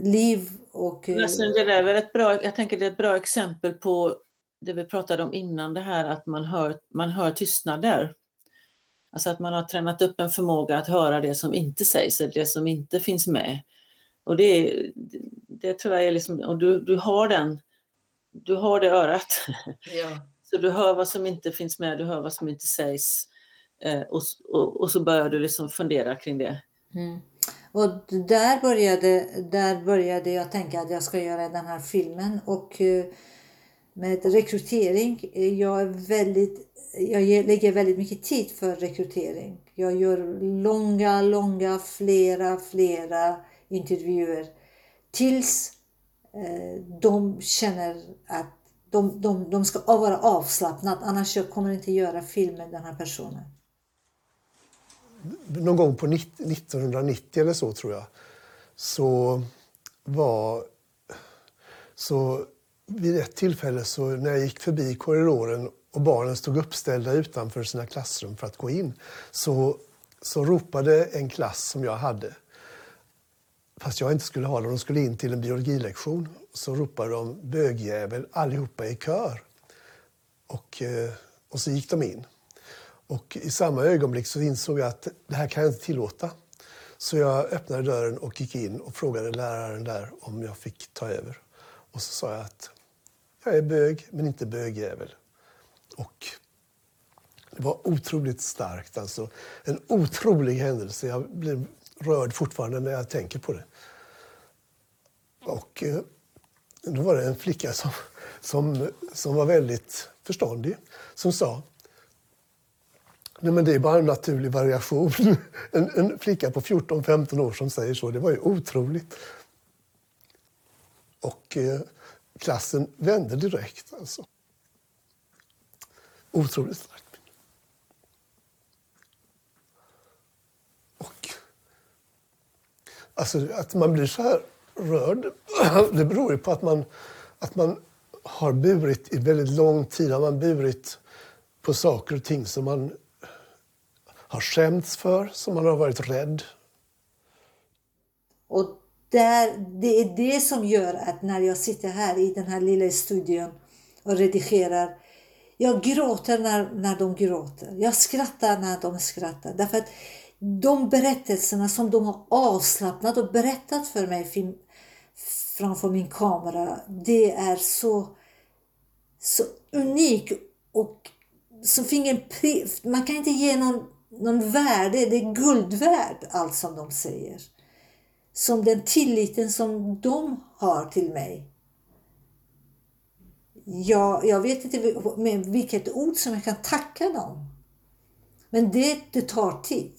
liv. Och, eh, alltså, det där är ett bra, jag tänker det är ett bra exempel på det vi pratade om innan det här att man hör, man hör tystnader. Alltså att man har tränat upp en förmåga att höra det som inte sägs, det som inte finns med. Och det, det tror jag är liksom, och du, du har den, du har det örat. Ja. Så du hör vad som inte finns med, du hör vad som inte sägs. Eh, och, och, och, så börjar du liksom fundera kring det. Mm. Och där började, där började jag tänka att jag ska göra den här filmen. Och eh, med rekrytering, jag är väldigt jag lägger väldigt mycket tid för rekrytering. Jag gör långa, långa, flera, flera intervjuer tills eh, de känner att de, de, de ska vara avslappnade, annars jag kommer inte göra film med den här personen. någon gång på 1990 eller så tror jag, så var... Så vid ett tillfälle så när jag gick förbi korridoren och barnen stod uppställda utanför sina klassrum för att gå in så, så ropade en klass som jag hade fast jag inte skulle ha dem. De skulle in till en biologilektion. Så ropade de bögjävel allihopa i kör. Och, eh, och så gick de in. Och i samma ögonblick så insåg jag att det här kan jag inte tillåta. Så jag öppnade dörren och gick in och frågade läraren där om jag fick ta över. Och så sa jag att jag är bög, men inte bögjävel. Och det var otroligt starkt. Alltså, en otrolig händelse. Jag blir rörd fortfarande när jag tänker på det. Och eh, då var det en flicka som, som, som var väldigt förståndig som sa Nej, men det är bara en naturlig variation. En, en flicka på 14-15 år som säger så, det var ju otroligt. Och eh, klassen vände direkt. Alltså. Otroligt starkt. Och, alltså, att man blir så här rörd, det beror ju på att man, att man har burit i väldigt lång tid har man burit på saker och ting som man har skämts för, som man har varit rädd. Och där, det är det som gör att när jag sitter här i den här lilla studion och redigerar, jag gråter när, när de gråter. Jag skrattar när de skrattar. Därför att de berättelserna som de har avslappnat och berättat för mig framför min kamera, det är så, så unik och så ingen man kan inte ge någon, någon värde, det är guld värd allt som de säger. Som den tilliten som de har till mig. Jag, jag vet inte med vilket ord som jag kan tacka dem. Men det, det tar tid.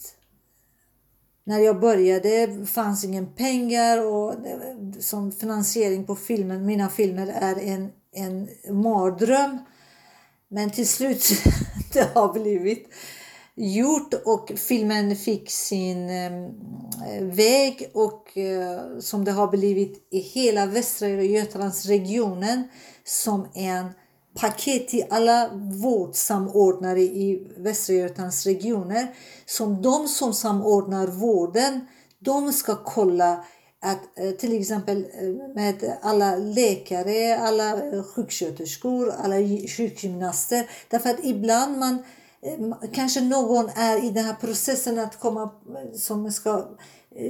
När jag började fanns ingen pengar och eh, som finansiering på filmen, mina filmer är en, en mardröm. Men till slut det har blivit gjort och filmen fick sin ehm, väg och eh, som det har blivit i hela Västra Götalandsregionen som en paket till alla vårdsamordnare i Västra Götalandsregioner. Som de som samordnar vården, de ska kolla att eh, till exempel eh, med alla läkare, alla sjuksköterskor, alla sjukgymnaster. Därför att ibland man kanske någon är i den här processen att komma som ska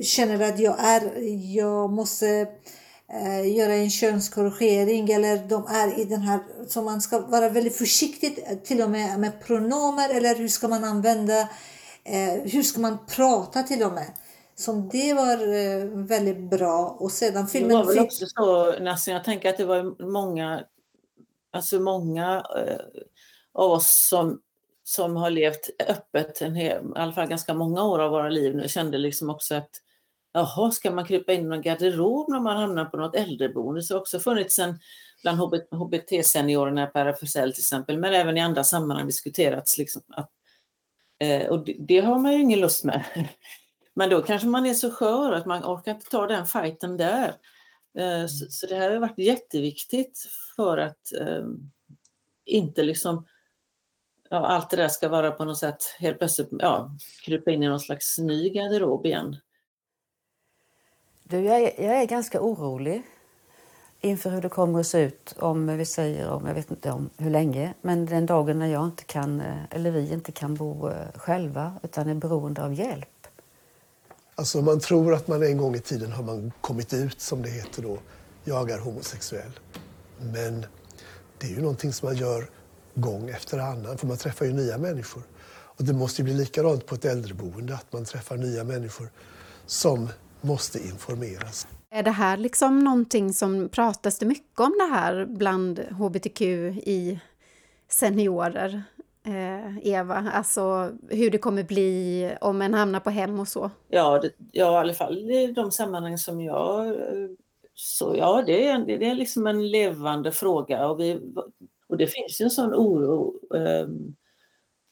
känner att jag är, jag måste eh, göra en könskorrigering eller de är i den här, så man ska vara väldigt försiktig till och med med pronomer eller hur ska man använda, eh, hur ska man prata till och med. Så det var eh, väldigt bra och sedan filmen... Det var väl också så, Nassim, jag tänker att det var många, alltså många eh, av oss som som har levt öppet en hel, i alla fall ganska många år av våra liv nu kände liksom också att Jaha, ska man krypa in i någon garderob när man hamnar på något äldreboende? Så har också funnits en bland HBT-seniorerna på RFSL till exempel, men även i andra sammanhang diskuterats. Liksom att, eh, och det, det, har man ju ingen lust med. Men då kanske man är så skör att man orkar inte ta den fighten där. Eh, så, så, det här har varit jätteviktigt för att eh, inte liksom ja, allt det där ska vara på något sätt helt plötsligt ja, krypa in i någon slags ny garderob igen. Du, jag, är, jag är ganska orolig inför hur det kommer att se ut om vi säger om, jag vet inte om hur länge, men den dagen när jag inte kan, eh, eller vi inte kan bo eh, själva utan är beroende av hjälp. Alltså man tror att man en gång i tiden har man kommit ut, som det heter då, jag är homosexuell. Men det är ju någonting som man gör gång efter annan, för man träffar ju nya människor. Och det måste ju bli likadant på ett äldreboende, att man träffar nya människor som måste informeras. Är det här liksom någonting som pratas det mycket om det här bland hbtq i seniorer? Eh, Eva, alltså hur det kommer bli om en hamnar på hem och så? Ja, det, ja i alla fall i de sammanhang som jag... Så ja, det är, det är liksom en levande fråga och, vi, och det finns ju en sån oro, eh,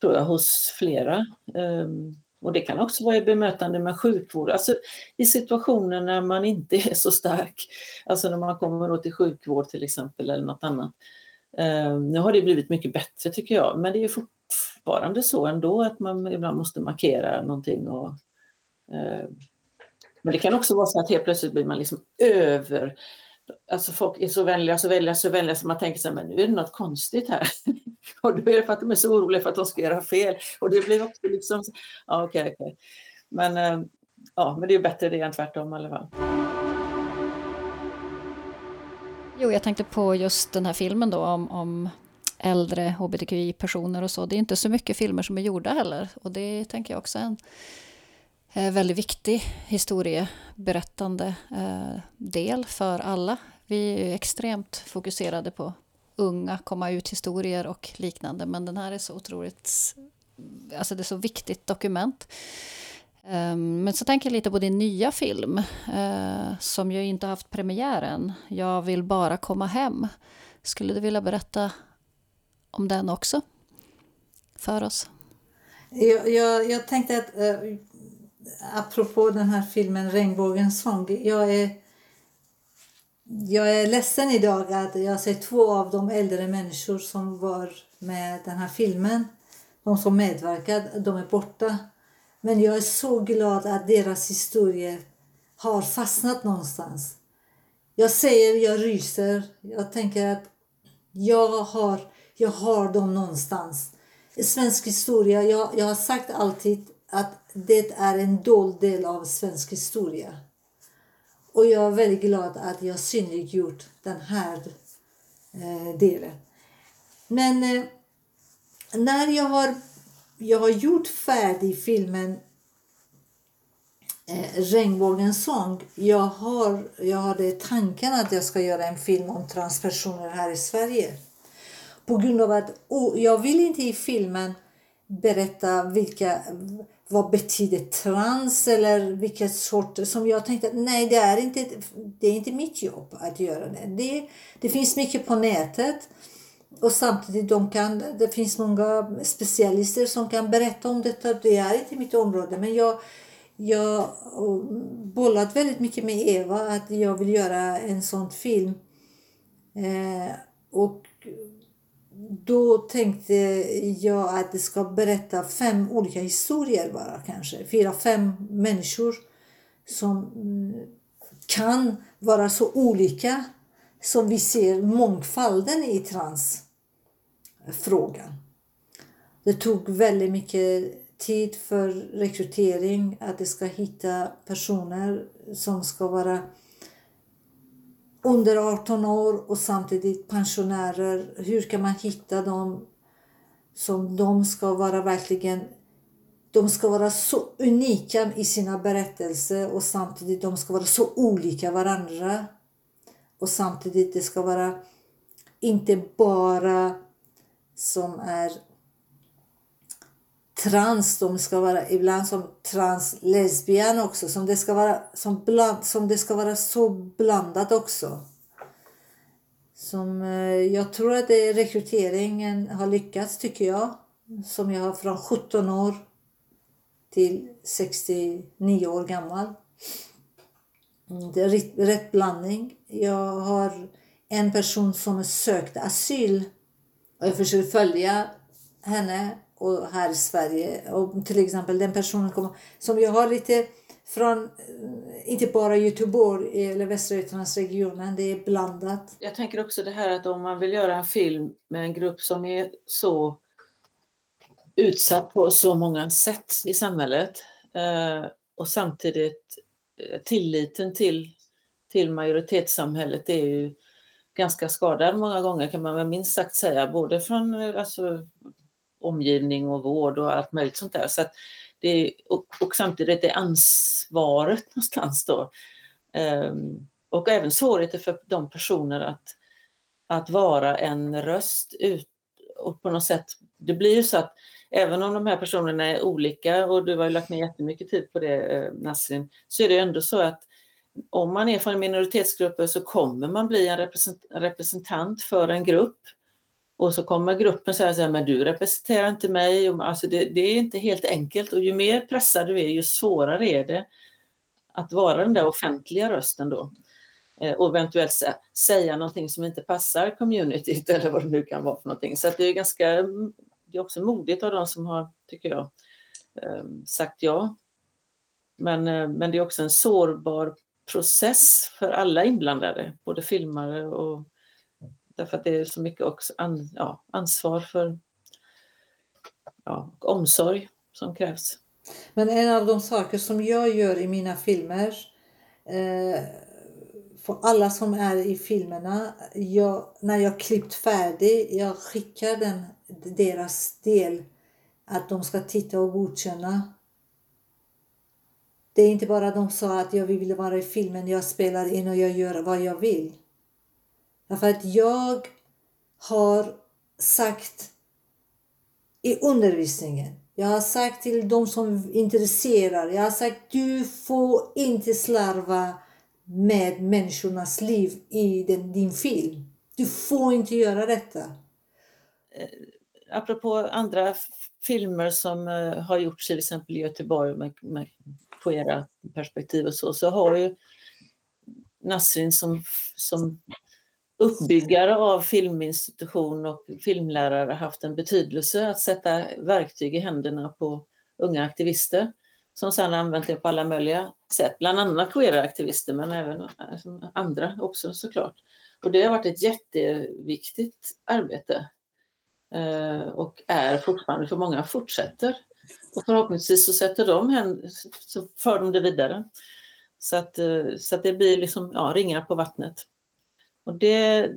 tror jag, hos flera. Eh, Och det kan också vara i bemötande med sjukvård, alltså i situationer när man inte är så stark. Alltså när man kommer då till sjukvård till exempel eller något annat. Ehm, nu har det blivit mycket bättre tycker jag, men det är fortfarande så ändå att man ibland måste markera någonting. Och, ehm, men det kan också vara så att helt plötsligt blir man liksom över Alltså folk är så vänliga, så vänliga, så vänliga så man tänker så här, men nu är det något konstigt här. och då är det för att de är så oroliga för att de ska göra fel. Och det blir också liksom, ja okej, okay, okay, Men, eh, ja, men det är bättre det än tvärtom i alla fall. Jo, jag tänkte på just den här filmen då om, om äldre hbtqi-personer och så. Det är inte så mycket filmer som är gjorda heller. Och det tänker jag också är en Eh, väldigt viktig historieberättande eh, del för alla. Vi är extremt fokuserade på unga, komma ut historier och liknande. Men den här är så otroligt, alltså det är så viktigt dokument. Ehm, men så tänker jag lite på din nya film, eh, som ju inte haft premiär än. Jag vill bara komma hem. Skulle du vilja berätta om den också? För oss. Jag, jag, jag tänkte att, apropå den här filmen Regnbågens sång, jag är jag är ledsen idag att jag ser två av de äldre människor som var med den här filmen, de som medverkade, de är borta. Men jag är så glad att deras historier har fastnat någonstans. Jag säger, jag ryser. Jag tänker att jag har, jag har dem någonstans. Svensk historia, jag, jag har sagt alltid att det är en dold del av svensk historia. Och jag är väldigt glad att jag synliggjort den här eh, delen. Men eh, när jag har, jag har gjort färdig filmen eh, Regnbågens sång. Jag har, jag hade tanken att jag ska göra en film om transpersoner här i Sverige. På grund av att oh, jag vill inte i filmen berätta vilka vad betyder trans eller vilket sort som jag tänkte nej det är inte, det är inte mitt jobb att göra det. det. Det finns mycket på nätet och samtidigt de kan, det finns många specialister som kan berätta om detta. Det är inte mitt område men jag jag har bollat väldigt mycket med Eva att jag vill göra en sån film. Eh, och då tänkte jag att det ska berätta fem olika historier bara kanske. Fyra, fem människor som mm, kan vara så olika som vi ser mångfalden i transfrågan. Det tog väldigt mycket tid för rekrytering, att det ska hitta personer som ska vara under 18 år och samtidigt pensionärer. Hur kan man hitta dem som de ska vara verkligen de ska vara så unika i sina berättelser och samtidigt de ska vara så olika varandra. Och samtidigt det ska vara inte bara som är trans, de ska vara ibland som translesbian också, som det ska vara, som bland, som det ska vara så blandat också. Som, eh, jag tror att det, rekryteringen har lyckats tycker jag. Som jag har från 17 år till 69 år gammal. Mm, det är rätt, rätt blandning. Jag har en person som sökte asyl och jag försöker följa henne och här i Sverige. Och till exempel den personen kommer, som jag har lite från, eh, inte bara Göteborg eller Västra Götalandsregionen, det är blandat. Jag tänker också det här att om man vill göra en film med en grupp som är så utsatt på så många sätt i samhället eh, och samtidigt eh, tilliten till, till majoritetssamhället är ju ganska skadad många gånger kan man väl minst sagt säga, både från alltså, omgivning och vård och allt möjligt sånt där. Så att det, och, och samtidigt är ansvaret någonstans då. Um, och även svårigheter för de personer att, att vara en röst ut och på något sätt, det blir ju så att även om de här personerna är olika och du har lagt ner jättemycket tid på det eh, Nasrin, så är det ändå så att om man är från minoritetsgrupper så kommer man bli en representant för en grupp och så kommer gruppen säga så här, men du representerar inte mig. Alltså det, det, är inte helt enkelt och ju mer pressad du är, ju svårare är det att vara den där offentliga rösten då. Eh, och eventuellt säga någonting som inte passar communityt eller vad det nu kan vara för någonting. Så det är ganska, det är också modigt av de som har, tycker jag, ehm, sagt ja. Men, eh, men det är också en sårbar process för alla inblandade, både filmare och därför att det är så mycket också an, ja, ansvar för ja, omsorg som krävs. Men en av de saker som jag gör i mina filmer eh, för alla som är i filmerna, jag, när jag klippt färdig, jag skickar den, deras del att de ska titta och godkänna. Det är inte bara de sa att jag vill vara i filmen, jag spelar in och jag gör vad jag vill. Därför att jag har sagt i undervisningen, jag har sagt till de som intresserar, jag har sagt du får inte slarva med människornas liv i den, din film. Du får inte göra detta. Eh, apropå andra filmer som eh, har gjorts till exempel i Göteborg med, med queera perspektiv och så, så har ju Nasrin som, som uppbyggare av filminstitution och filmlärare haft en betydelse att sätta verktyg i händerna på unga aktivister som sedan använt det på alla möjliga sätt, bland annat queera aktivister men även alltså, andra också såklart. Och det har varit ett jätteviktigt arbete eh, och är fortfarande för många fortsätter. Och förhoppningsvis så sätter de så för de det vidare. Så att, eh, så att det blir liksom, ja, ringar på vattnet. Och det,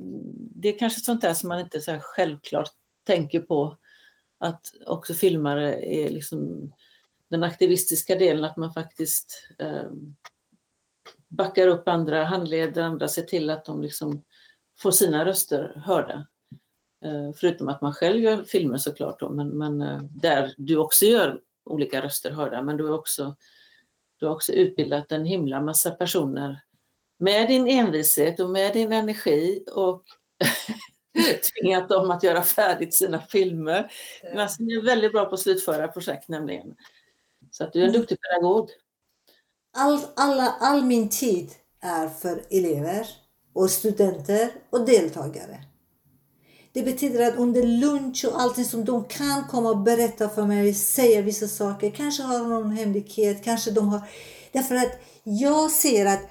det är kanske sånt där som man inte så självklart tänker på att också filmare är liksom den aktivistiska delen, att man faktiskt eh, backar upp andra, handleder andra, ser till att de liksom får sina röster hörda. Eh, förutom att man själv gör filmer såklart, då, men, men eh, där du också gör olika röster hörda, men du har också, du har också utbildat en himla massa personer med din envishet och med din energi och tvingat dem att göra färdigt sina filmer. Men alltså, är väldigt bra på att slutföra projekt nämligen. Så att du är en duktig pedagog. All, alla, all min tid är för elever och studenter och deltagare. Det betyder att under lunch och allting som de kan komma och berätta för mig, säga vissa saker, kanske har någon hemlighet, kanske de har... Därför att jag ser att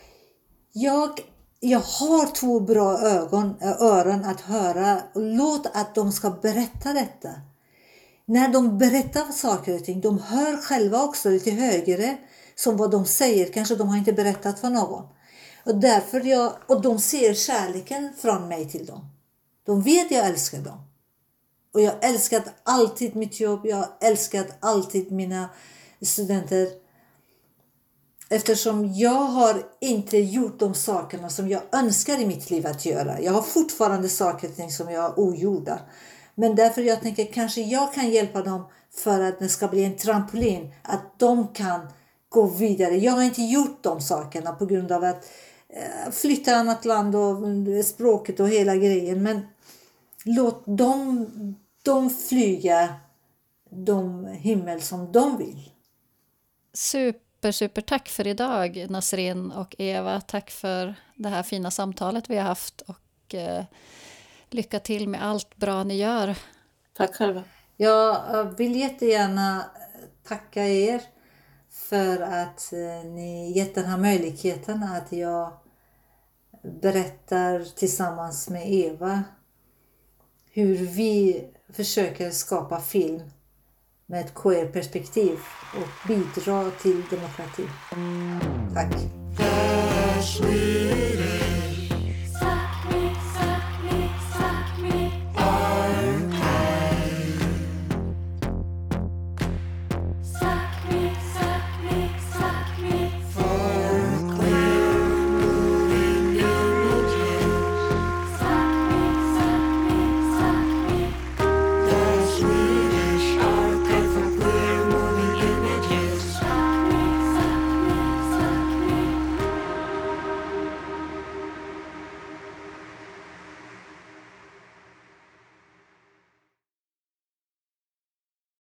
jag, jag har två bra ögon, eh, öron att höra. Låt att de ska berätta detta när de berättar saker och ting, de hör själva också lite högre som vad de säger. Kanske de har inte berättat för någon. Och, därför jag, och de ser kärleken från mig till dem. De vet att jag älskar dem. Och jag älskar älskat alltid mitt jobb. Jag har älskat alltid mina studenter. Eftersom jag har inte gjort de sakerna som jag önskar i mitt liv att göra. Jag har fortfarande saker och ting som jag har ogjorda. Men därför jag tänker kanske jag kan hjälpa dem för att det ska bli en trampolin. Att de kan gå vidare. Jag har inte gjort de sakerna på grund av att eh, flytta annat land och eh, språket och hela grejen. Men låt dem, dem flyga de himmel som de vill. Super, super tack för idag Nasrin och Eva. Tack för det här fina samtalet vi har haft. Och, eh, lycka till med allt bra ni gör. Tack själva. Jag vill jättegärna tacka er för att eh, ni gett den här möjligheten att jag berättar tillsammans med Eva hur vi försöker skapa film med ett queer-perspektiv och bidra till demokrati. Tack.